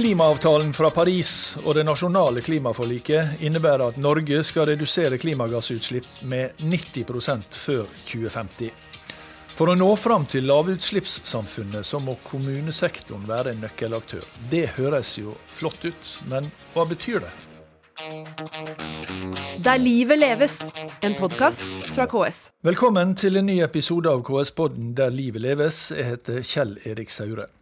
Klimaavtalen fra Paris og det nasjonale klimaforliket innebærer at Norge skal redusere klimagassutslipp med 90% før 2050. For å nå fram til lavutslippssamfunnet så må kommunesektoren være en nøkkelaktør. Det høres jo flott ut, men hva betyr det? Der livet leves, en podkast fra KS. Velkommen til en ny episode av KS-podden Der livet leves. Jeg heter Kjell Erik Saure.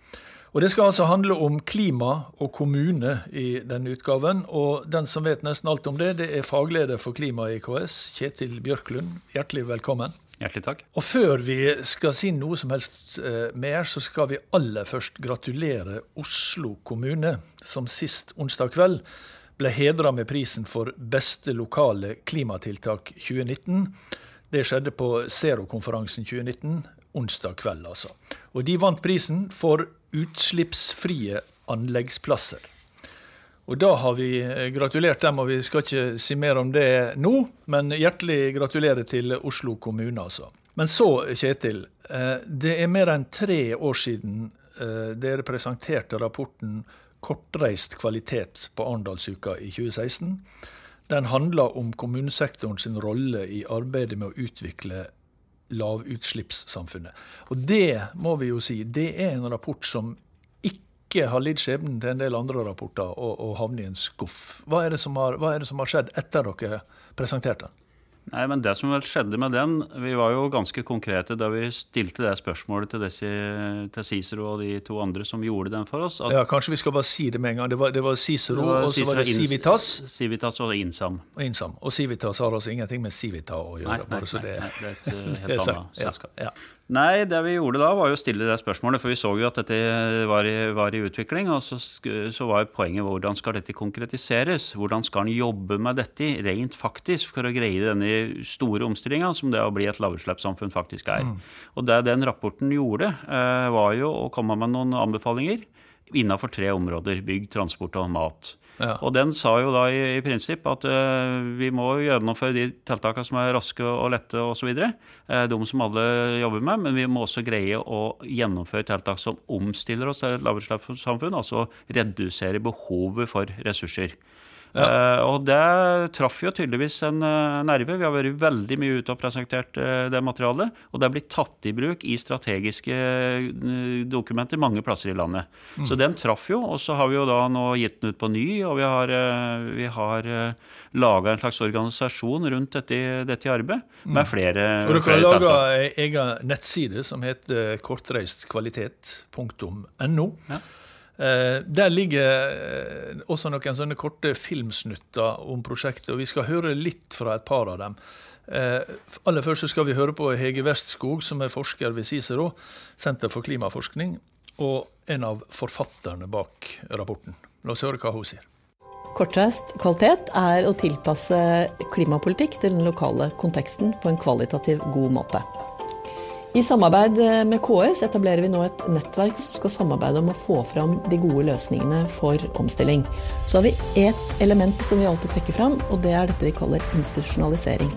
Og Det skal altså handle om klima og kommune i denne utgaven. Og den som vet nesten alt om det, det er fagleder for klima i KS, Kjetil Bjørklund. Hjertelig velkommen. Hjertelig takk. Og før vi skal si noe som helst eh, mer, så skal vi aller først gratulere Oslo kommune, som sist onsdag kveld ble hedra med prisen for beste lokale klimatiltak 2019. Det skjedde på Zero-konferansen 2019, onsdag kveld, altså. Og de vant prisen for utslippsfrie anleggsplasser. Og da har vi eh, gratulert dem, og vi skal ikke si mer om det nå, men hjertelig gratulerer til Oslo kommune, altså. Men så, Kjetil. Eh, det er mer enn tre år siden eh, dere presenterte rapporten 'Kortreist kvalitet' på Arendalsuka i 2016. Den handler om kommunesektoren sin rolle i arbeidet med å utvikle lavutslippssamfunnet. Og det må vi jo si, det er en rapport som ikke har lidd skjebnen til en del andre rapporter og, og havnet i en skuff. Hva er, har, hva er, det som har, skjedd etter dere presenterte den? Nei, men Det som vel skjedde med den Vi var jo ganske konkrete da vi stilte det spørsmålet til, disse, til Cicero og de to andre som gjorde den for oss. ja, Kanskje vi skal bare si det med en gang. Det var, det var Cicero, det var og så var det Civitas. Civitas og Insam. Og Insam. Og Civitas har altså ingenting med Civita å gjøre. Nei, nei, nei, det, nei, det er et uh, helt annet selskap. Ja, ja. Nei, det vi gjorde da, var jo å stille det spørsmålet. For vi så jo at dette var i, var i utvikling. Og så, så, var poenget hvordan skal dette konkretiseres? Hvordan skal en jobbe med dette rent faktisk for å greie denne store omstillinga som det å bli et lavutslippssamfunn faktisk er? Mm. Og det den rapporten gjorde, eh, var jo å komme med noen anbefalinger innafor tre områder. Bygg, transport og mat. Ja. Og den sa jo da i, i prinsipp at uh, vi må gjennomføre de tiltakene som er raske og lette osv. Uh, de som alle jobber med, men vi må også greie å gjennomføre tiltak som omstiller oss til et lavutslippssamfunn, altså redusere behovet for ressurser. Ja. Uh, og det traff jo tydeligvis en uh, nerve. Vi har vært veldig mye ute og presentert uh, det materialet. Og det er blitt tatt i bruk i strategiske dokumenter mange plasser i landet. Mm. Så den traff jo. Og så har vi jo da nå gitt den ut på ny, og vi har, uh, har laga en slags organisasjon rundt dette, dette arbeidet mm. med flere Og dere har laga ei egen nettside som heter kortreistkvalitet.no. Ja. Eh, der ligger eh, også noen sånne korte filmsnutter om prosjektet, og vi skal høre litt fra et par av dem. Eh, aller først skal vi høre på Hege Westskog, som er forsker ved Cicero, Senter for klimaforskning, og en av forfatterne bak rapporten. La oss høre hva hun sier. Kortreist kvalitet er å tilpasse klimapolitikk til den lokale konteksten på en kvalitativ god måte. I samarbeid eh, med KS etablerer vi nå et nettverk som skal samarbeide om å få fram de gode løsningene for omstilling. Så har vi ett element som vi alltid trekker fram, og det er dette vi kaller institusjonalisering.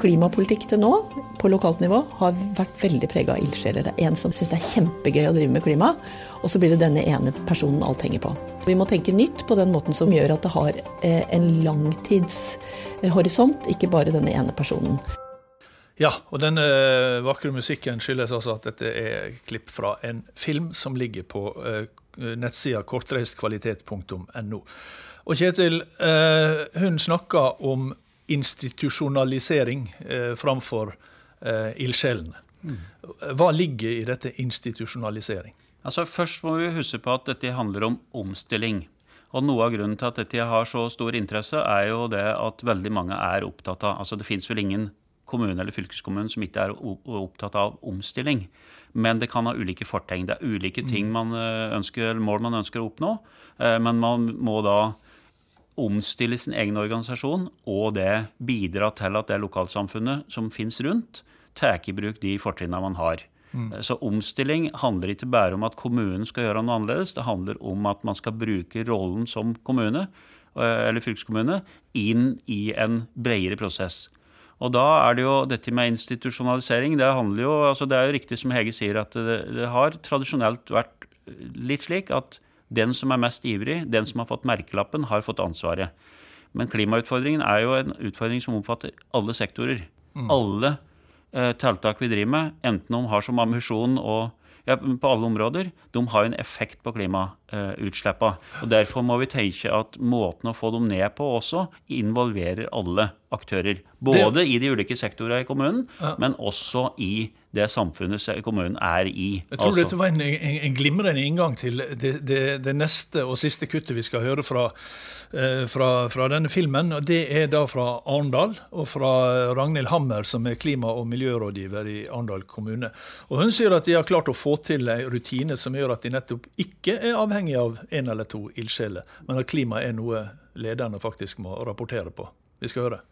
Klimapolitikk til nå, på lokalt nivå, har vært veldig prega av ildsjeler. Det er en som syns det er kjempegøy å drive med klima, og så blir det denne ene personen alt henger på. Vi må tenke nytt på den måten som gjør at det har eh, en langtidshorisont, ikke bare denne ene personen. Ja, og denne vakre musikken skyldes altså at dette er klipp fra en film som ligger på uh, nettsida kortreistkvalitet.no. Og Kjetil, uh, hun snakka om institusjonalisering framfor ildsjelene. Mm. Hva ligger i dette institusjonalisering? Altså Først må vi huske på at dette handler om omstilling. Og Noe av grunnen til at dette har så stor interesse, er jo det at veldig mange er opptatt av altså Det fins vel ingen kommune eller fylkeskommune som ikke er opptatt av omstilling. Men det kan ha ulike fortegn. Det er ulike ting mm. man eh, ønsker, mål man ønsker å oppnå. Eh, men man må da omstille sin egen organisasjon, og det bidra til at det lokalsamfunnet som finnes rundt, tar i bruk de fortrinnene man har. Mm. Eh, så omstilling handler ikke bare om at kommunen skal gjøre noe annerledes. Det handler om at man skal bruke rollen som kommune eller fylkeskommune inn i en bredere prosess. Og da er det jo dette med institusjonalisering. Det handler jo, altså det er jo riktig som Hege sier, at det, det har tradisjonelt vært litt slik at Den som er mest ivrig, den som har fått merkelappen, har fått ansvaret. Men klimautfordringen er jo en utfordring som omfatter alle sektorer. Mm. Alle eh, tiltak vi driver med, enten om har som ambisjon å ja, på alle områder, de har en effekt på klimautslippene. Og Derfor må vi tenke at måten å få dem ned på også involverer alle aktører. Både i de ulike sektorene i kommunen, men også i det samfunnet kommunen er i. Jeg tror altså. dette var en, en, en, glimrende inngang til det, det, det, neste og siste kuttet vi skal høre fra, eh, fra, fra, denne filmen. og Det er da fra Arendal, og fra Ragnhild Hammer, som er klima- og miljørådgiver i Arendal kommune. Og Hun sier at de har klart å få til en rutine som gjør at de nettopp ikke er avhengig av en eller to ildsjeler, men at klima er noe lederne faktisk må rapportere på. Vi skal høre.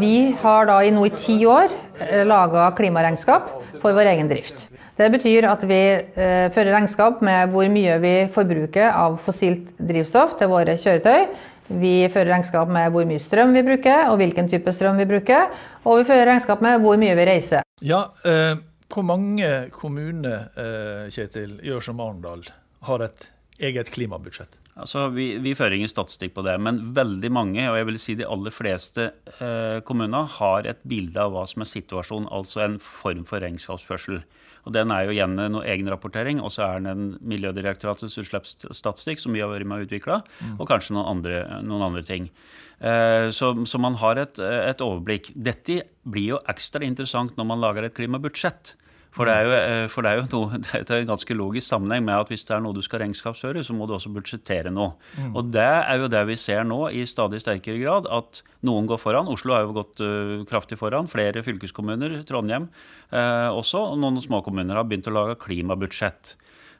Vi har da i nå i ti år eh, laga klimaregnskap for vår egen drift. Det betyr at vi eh, fører regnskap med hvor mye vi forbruker av fossilt drivstoff til våre kjøretøy. Vi fører regnskap med hvor mye strøm vi bruker, og hvilken type strøm vi bruker. Og vi fører regnskap med hvor mye vi reiser. Ja, eh, Hvor mange kommuner eh, Kjetil, gjør som Arendal, har et eget klimabudsjett? Altså, vi, vi, fører ingen statistikk på det, men veldig mange, og jeg vil si de aller fleste eh, kommuner, har et bilde av hva som er situasjonen, altså en form for regnskapsførsel. Og Den er jo igjen noe egenrapportering, og så er den en Miljødirektoratets utslippsstatistikk, som vi har vært med å utvikle, mm. og kanskje noen andre, noen andre ting. Eh, så, så, man har et, et overblikk. Dette blir jo ekstra interessant når man lager et klimabudsjett. For det, jo, eh, for det er jo, noe, det er en ganske logisk sammenheng med at hvis det er noe du skal regnskapsføre, så må du også budsjettere noe. Mm. Og det er jo det vi ser nå i stadig sterkere grad, at noen går foran. Oslo har jo gått uh, kraftig foran. Flere fylkeskommuner, Trondheim uh, også. Og noen småkommuner har begynt å lage klimabudsjett.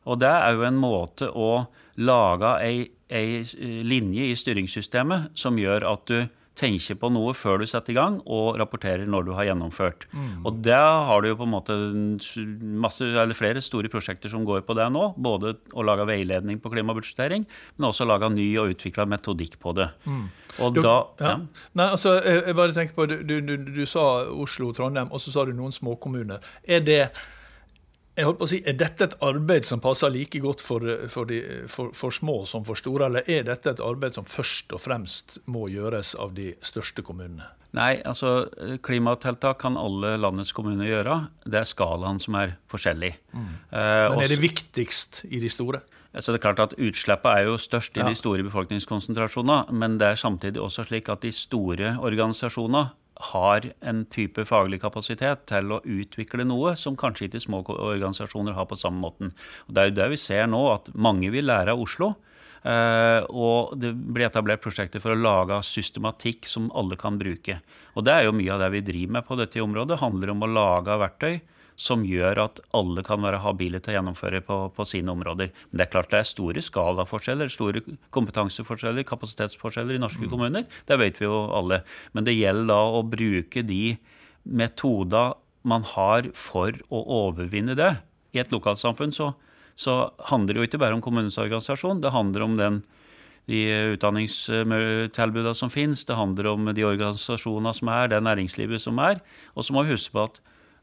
Og det er jo en måte å lage ei, ei linje i styringssystemet som gjør at du tenker på noe før du setter i gang, og rapporterer når du har gjennomført. Mm. Og da har du jo på en måte masse, eller flere store prosjekter som går på det nå. Både å lage veiledning på klimabudsjettering, men også lage ny og utvikla metodikk på det. Mm. Og du, da ja. Ja. Nei, altså, jeg, jeg, bare tenker på, du, du, du sa Oslo, og Trondheim, og så sa du noen småkommuner. Er det jeg holdt på å si, Er dette et arbeid som passer like godt for, for, de, for, for, små som for store, eller er dette et arbeid som først og fremst må gjøres av de største kommunene? Nei, altså klimatiltak kan alle landets kommuner gjøre. Det er skalaen som er forskjellig. Mm. Eh, Men er det viktigst i de store? Så det er klart at Utslippet er jo størst i ja. de store befolkningskonsentrasjonene, men det er samtidig også slik at de store organisasjonene har en type faglig kapasitet til å utvikle noe som kanskje ikke små organisasjoner har på samme måten. Og Det er jo det vi ser nå, at mange vil lære av Oslo. Uh, og det blir etablert prosjekter for å lage systematikk som alle kan bruke. Og det er jo mye av det vi driver med på dette området. Handler om å lage verktøy som gjør at alle kan være habile til å gjennomføre på, på, sine områder. Men det er klart det er store skalaforskjeller, store kompetanseforskjeller, kapasitetsforskjeller i norske mm. kommuner. Det vet vi jo alle. Men det gjelder da å bruke de metoder man har for å overvinne det. I et lokalsamfunn så, så handler det jo ikke bare om kommunens organisasjon, det handler om den de utdanningstilbudene som finnes, det handler om de organisasjonene som er, det næringslivet som er. Og så må vi huske på at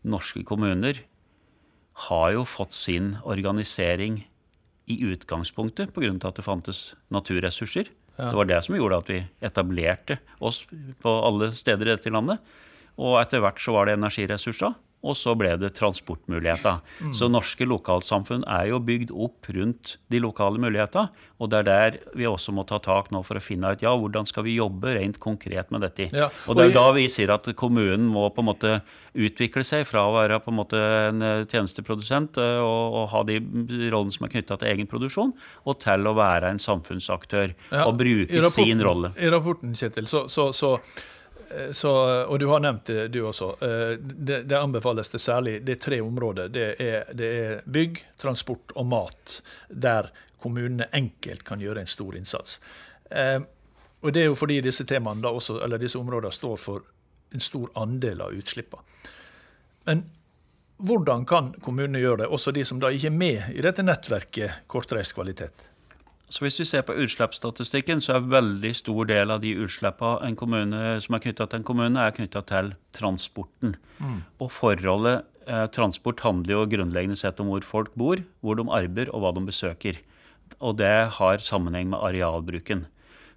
norske kommuner har jo fått sin organisering i utgangspunktet pga. at det fantes naturressurser. Ja. Det var det som gjorde at vi etablerte oss på alle steder i dette landet. Og etter hvert så var det energiressurser og så ble det transportmuligheter. Mm. Så norske lokalsamfunn er jo bygd opp rundt de lokale mulighetene. Og det er der vi også må ta tak nå for å finne ut ja, hvordan skal vi jobbe rent konkret med dette. Ja. Og det er da vi sier at kommunen må på en måte utvikle seg fra å være på en måte en eh, tjenesteprodusent eh, og, og ha de rollene som er knytta til egen produksjon, og til å være en samfunnsaktør ja. og bruke rapporten, sin rolle. I rapporten, Kjetil, så, så, så så, og du har nevnt det, du også. Eh, det, det, anbefales det særlig det er tre områder. Det er, det er, bygg, transport og mat, der kommunene enkelt kan gjøre en stor innsats. Eh, og Det er jo fordi disse temaene også, eller disse områdene står for en stor andel av utslippene. Men hvordan kan kommunene gjøre det, også de som da ikke er med i dette nettverket kortreist kvalitet? Så Hvis vi ser på utslippsstatistikken, så er veldig stor del av de utslippene som er knytta til en kommune, er knytta til transporten. Mm. Og forholdet eh, transport handler jo grunnleggende sett om hvor folk bor, hvor de arbeider og hva de besøker. og det har sammenheng med arealbruken.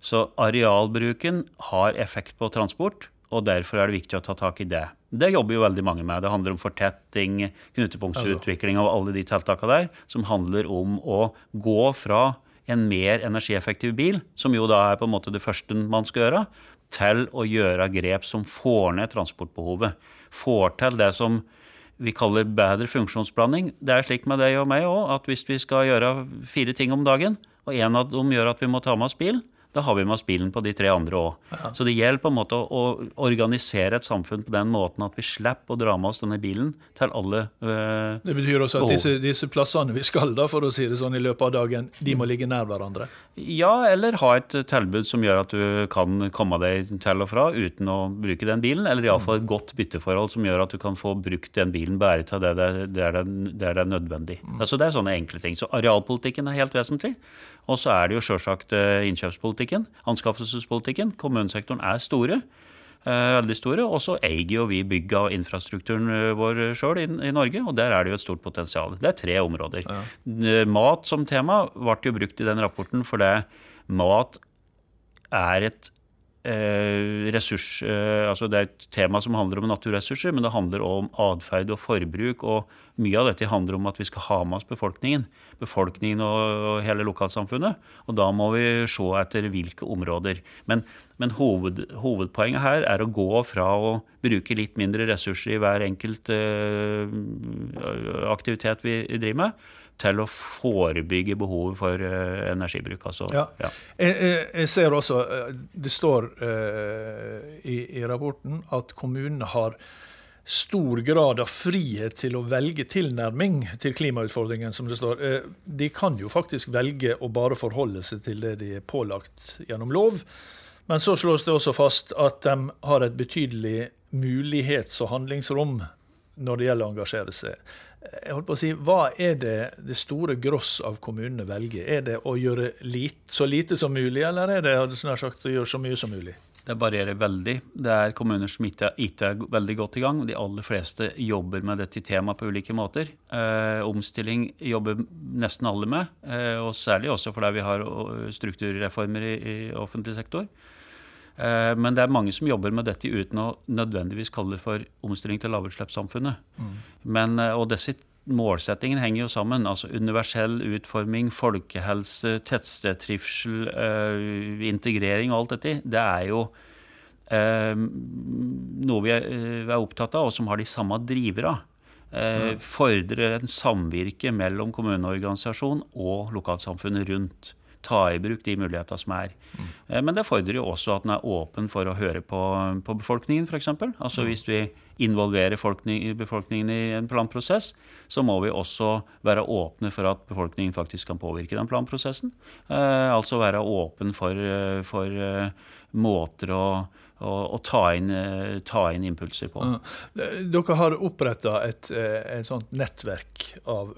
Så arealbruken har effekt på transport, og derfor er det viktig å ta tak i det. Det jobber jo veldig mange med. Det handler om fortetting, knutepunktsutvikling og alle de tiltakene der, som handler om å gå fra en mer energieffektiv bil, som jo da er på en måte det første man skal gjøre, til å gjøre grep som får ned transportbehovet. Får til det som vi kaller bedre funksjonsblanding. Det er slik med deg og meg òg, at hvis vi skal gjøre fire ting om dagen, og en av dem gjør at vi må ta med oss bil, da har vi med oss bilen på de tre andre òg. Ja. Så det gjelder på en måte å, organisere et samfunn på den måten at vi slipper å dra med oss denne bilen til alle øh, Det betyr også at disse, disse, plassene vi skal da, for å si det sånn i løpet av dagen, de må ligge nær hverandre? Ja, eller ha et tilbud som gjør at du kan komme deg til og fra uten å bruke den bilen. Eller iallfall et godt bytteforhold som gjør at du kan få brukt den bilen bare til det det, det, er, det, det er nødvendig. Mm. Altså Det er sånne enkle ting. Så arealpolitikken er helt vesentlig. Og så er det jo sjølsagt eh, innkjøpspolitikken, anskaffelsespolitikken. Kommunesektoren er store. Eh, veldig store. Og så eier jo vi bygga og infrastrukturen eh, vår sjøl i, i, Norge, og der er det jo et stort potensial. Det er tre områder. Ja. Mat som tema ble jo brukt i den rapporten fordi mat er et ressurs, eh, altså Det er et tema som handler om naturressurser, men det handler også om atferd og forbruk. og Mye av dette handler om at vi skal ha med oss befolkningen. Befolkningen og hele lokalsamfunnet. Og da må vi se etter hvilke områder. Men, men hoved, hovedpoenget her er å gå fra å bruke litt mindre ressurser i hver enkelt uh, aktivitet vi driver med, til å forebygge behovet for uh, energibruk. Altså, ja. Ja. Jeg, jeg, ser også, eh, det står uh, i, i, rapporten at kommunene har stor grad av frihet til å velge tilnærming til klimautfordringen, som det står. Uh, de kan jo faktisk velge å bare forholde seg til det de er pålagt gjennom lov. Men så slås det også fast at de har et betydelig mulighets- og handlingsrom når det gjelder å engasjere seg jeg holdt på å si, Hva er det det store gross av kommunene velger? Er det å gjøre lit, så lite som mulig, eller er det sagt, å gjøre så mye som mulig? Det varierer veldig. Det er kommuner som ikke er veldig godt i gang. De aller fleste jobber med dette temaet på ulike måter. Eh, omstilling jobber nesten alle med, eh, og særlig også fordi vi har strukturreformer i, i offentlig sektor. Eh, men det er mange som jobber med dette uten å nødvendigvis kalle det for omstilling til lavutslippssamfunnet. Mm. Men, eh, og disse målsettingene henger jo sammen. altså Universell utforming, folkehelse, tettstedtrivsel, uh, integrering og alt dette. Det er jo noe vi er, opptatt av, og som har de samme drivere. Fordrer en samvirke mellom kommuneorganisasjon og lokalsamfunnet rundt ta i bruk de mulighetene som er. Mm. Men det fordrer jo også at en er åpen for å høre på, på befolkningen, f.eks. Altså mm. hvis vi involverer befolkningen i en planprosess, så må vi også være åpne for at befolkningen faktisk kan påvirke den planprosessen. Eh, altså være åpen for, eh, for uh, måter å og, ta, inn, ta, inn, impulser på. Dere har oppretta et, et, sånt nettverk av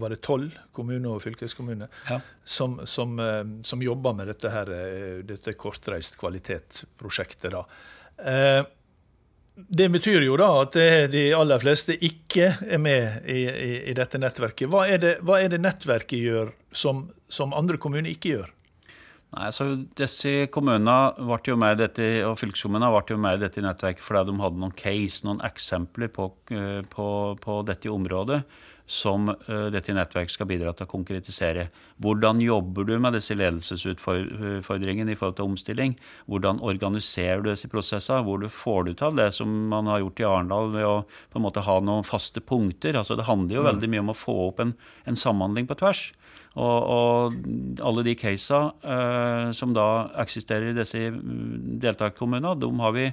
var det tolv kommuner og fylkeskommuner ja. som, som, som, jobber med dette, her, dette kortreist kvalitetsprosjektet. da. Det betyr jo da at de aller fleste ikke er med i, i, i dette nettverket. Hva er, det, hva er, det, nettverket gjør som, som andre kommuner ikke gjør? Nei, altså disse kommunene ble jo med dette, og Fylkeskommunene ble jo med i dette nettverket fordi de hadde noen case, noen eksempler på, eh, på, på dette området som uh, dette nettverket skal bidra til å konkretisere. Hvordan jobber du med disse ledelsesutfordringene i forhold til omstilling? Hvordan organiserer du disse prosessene? Hvor du får du til det som man har gjort i Arendal ved å på en måte ha noen faste punkter? Altså, det handler jo mm. veldig mye om å få opp en, en samhandling på tvers. Og, og, alle de casene uh, som da eksisterer i disse mm, deltakerkommunene, de har vi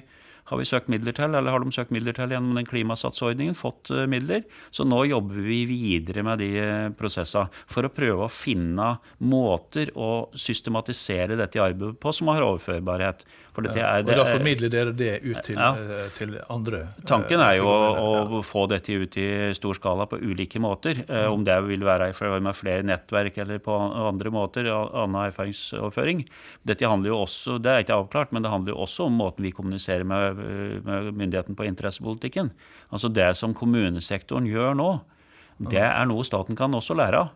har vi søkt midler til, eller har de søkt midler til gjennom den klimasatsordningen, fått eh, midler. Så nå jobber vi videre med de eh, prosessene for å prøve å finne måter å systematisere dette arbeidet på som har overførbarhet. Ja, og Da formidler dere det ut til, ja. Eh, til andre? Tanken er jo å, å, få dette ut i stor skala på ulike måter. Mm. Om det vil være med flere nettverk eller på andre måter, annen erfaringsoverføring. Dette handler jo også, Det er ikke avklart, men det handler jo også om måten vi kommuniserer med myndigheten på interessepolitikken. Altså det som kommunesektoren gjør nå, det er noe staten kan også lære av.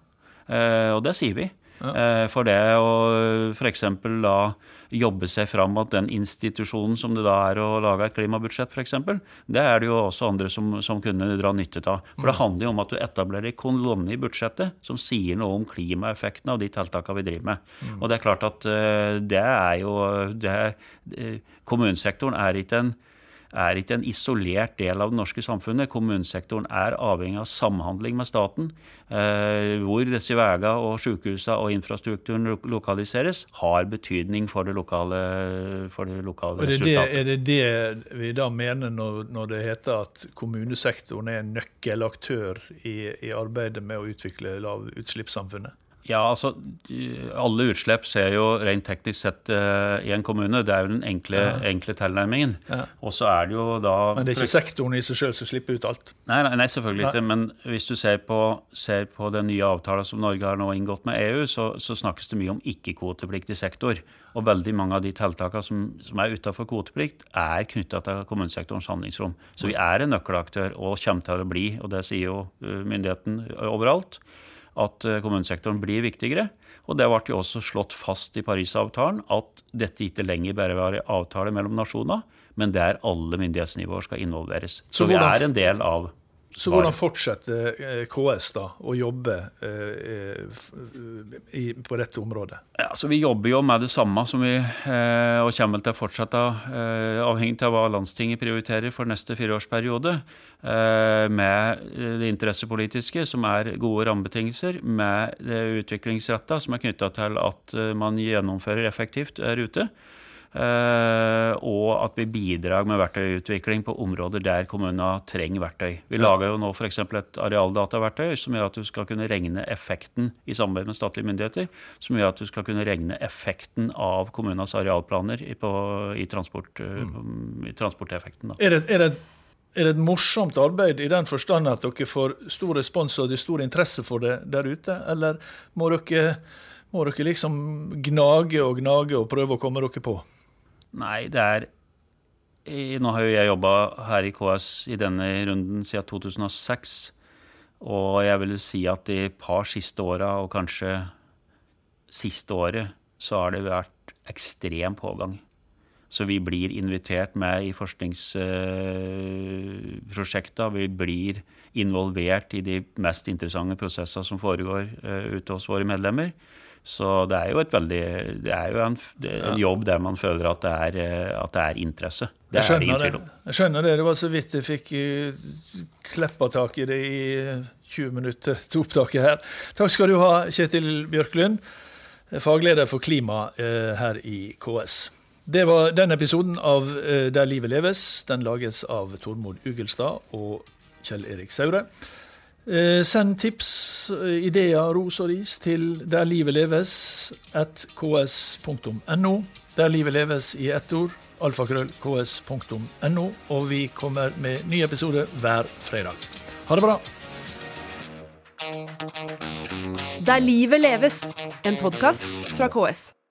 Og det sier vi. Ja. For det å f.eks. da jobbe seg fram at den institusjonen som det da er å lage et klimabudsjett, f.eks., det er det jo også andre som, som kunne dra nytte av. For det handler jo om at du etablerer en kolonne i budsjettet som sier noe om klimaeffekten av de tiltakene vi driver med. Mm. Og det er klart at uh, det er jo det uh, Kommunesektoren er ikke en er ikke en isolert del av det norske samfunnet. Kommunesektoren er avhengig av samhandling med staten. Eh, hvor disse veiene og sykehusene og infrastrukturen lokaliseres, har betydning for det lokale, for det lokale er det resultatet. Det, er det det vi da mener når, når, det heter at kommunesektoren er en nøkkelaktør i, i arbeidet med å utvikle lavutslippssamfunnet? Ja, altså alle utslipp ser jo rent teknisk sett uh, i en kommune. Det er jo den enkle, ja. enkle tilnærmingen. Ja. Og så er det jo da Men det er ikke sektoren i seg sjøl som slipper ut alt? Nei, nei, selvfølgelig nei. ikke. Men hvis du ser på, ser på, den nye avtalen som Norge har nå inngått med EU, så, så snakkes det mye om ikke-kvotepliktig sektor. Og veldig mange av de tiltakene som, som er utafor kvoteplikt, er knytta til kommunesektorens handlingsrom. Så vi er en nøkkelaktør og kommer til å bli, og det sier jo eh, myndigheten overalt at eh, kommunesektoren blir viktigere. Og det ble jo også slått fast i Parisavtalen at dette ikke lenger bare var en avtale mellom nasjoner, men der alle myndighetsnivåer skal involveres. Så, Så vi er en del av så hvordan fortsetter eh, KS da å jobbe eh, i, på dette området? Ja, så Vi jobber jo med det samme som vi, eh, og kommer til å fortsette, eh, avhengig av hva landstinget prioriterer for neste fireårsperiode. Eh, med det interessepolitiske, som er gode rammebetingelser, med det utviklingsretta, som er knytta til at eh, man gjennomfører effektivt der ute. Uh, og at vi bidrar med verktøyutvikling på områder der kommunene trenger verktøy. Vi lager jo nå f.eks. et arealdataverktøy som gjør at du skal kunne regne effekten i samarbeid med statlige myndigheter, som gjør at du skal kunne regne effekten av kommunenes arealplaner i, på, i, transport, uh, mm. i transporteffekten. Er det, er, det, er det, et morsomt arbeid i den forstand at dere får stor respons og det er stor interesse for det der ute, eller må dere, må dere liksom gnage og gnage og prøve å komme dere på? Nei, det er Nå har jo jeg jobba her i KS i denne runden siden 2006. Og jeg vil si at de par siste åra, og kanskje siste året, så har det vært ekstrem pågang. Så vi blir invitert med i forskningsprosjekter. Vi blir involvert i de mest interessante prosesser som foregår eh, ute hos våre medlemmer. Så det er jo et veldig Det er jo en, en jobb der man føler at det er, at det er interesse. Det er det ingen tvil om. Jeg skjønner det. Det var så vidt jeg fikk eh, kleppa tak i det i 20 minutter til opptaket her. Takk skal du ha, Kjetil Bjørklund, fagleder for klima eh, her i KS. Det var den episoden av eh, Der livet leves. Den lages av Tormod Ugelstad og Kjell Erik Saure. Eh, send tips, eh, ideer, ros og ris til Der livet leves at ks.no. Der livet leves i ett ord. Alfakrøll ks.no. Og vi kommer med ny episode hver fredag. Ha det bra. Der livet leves, en podkast fra KS.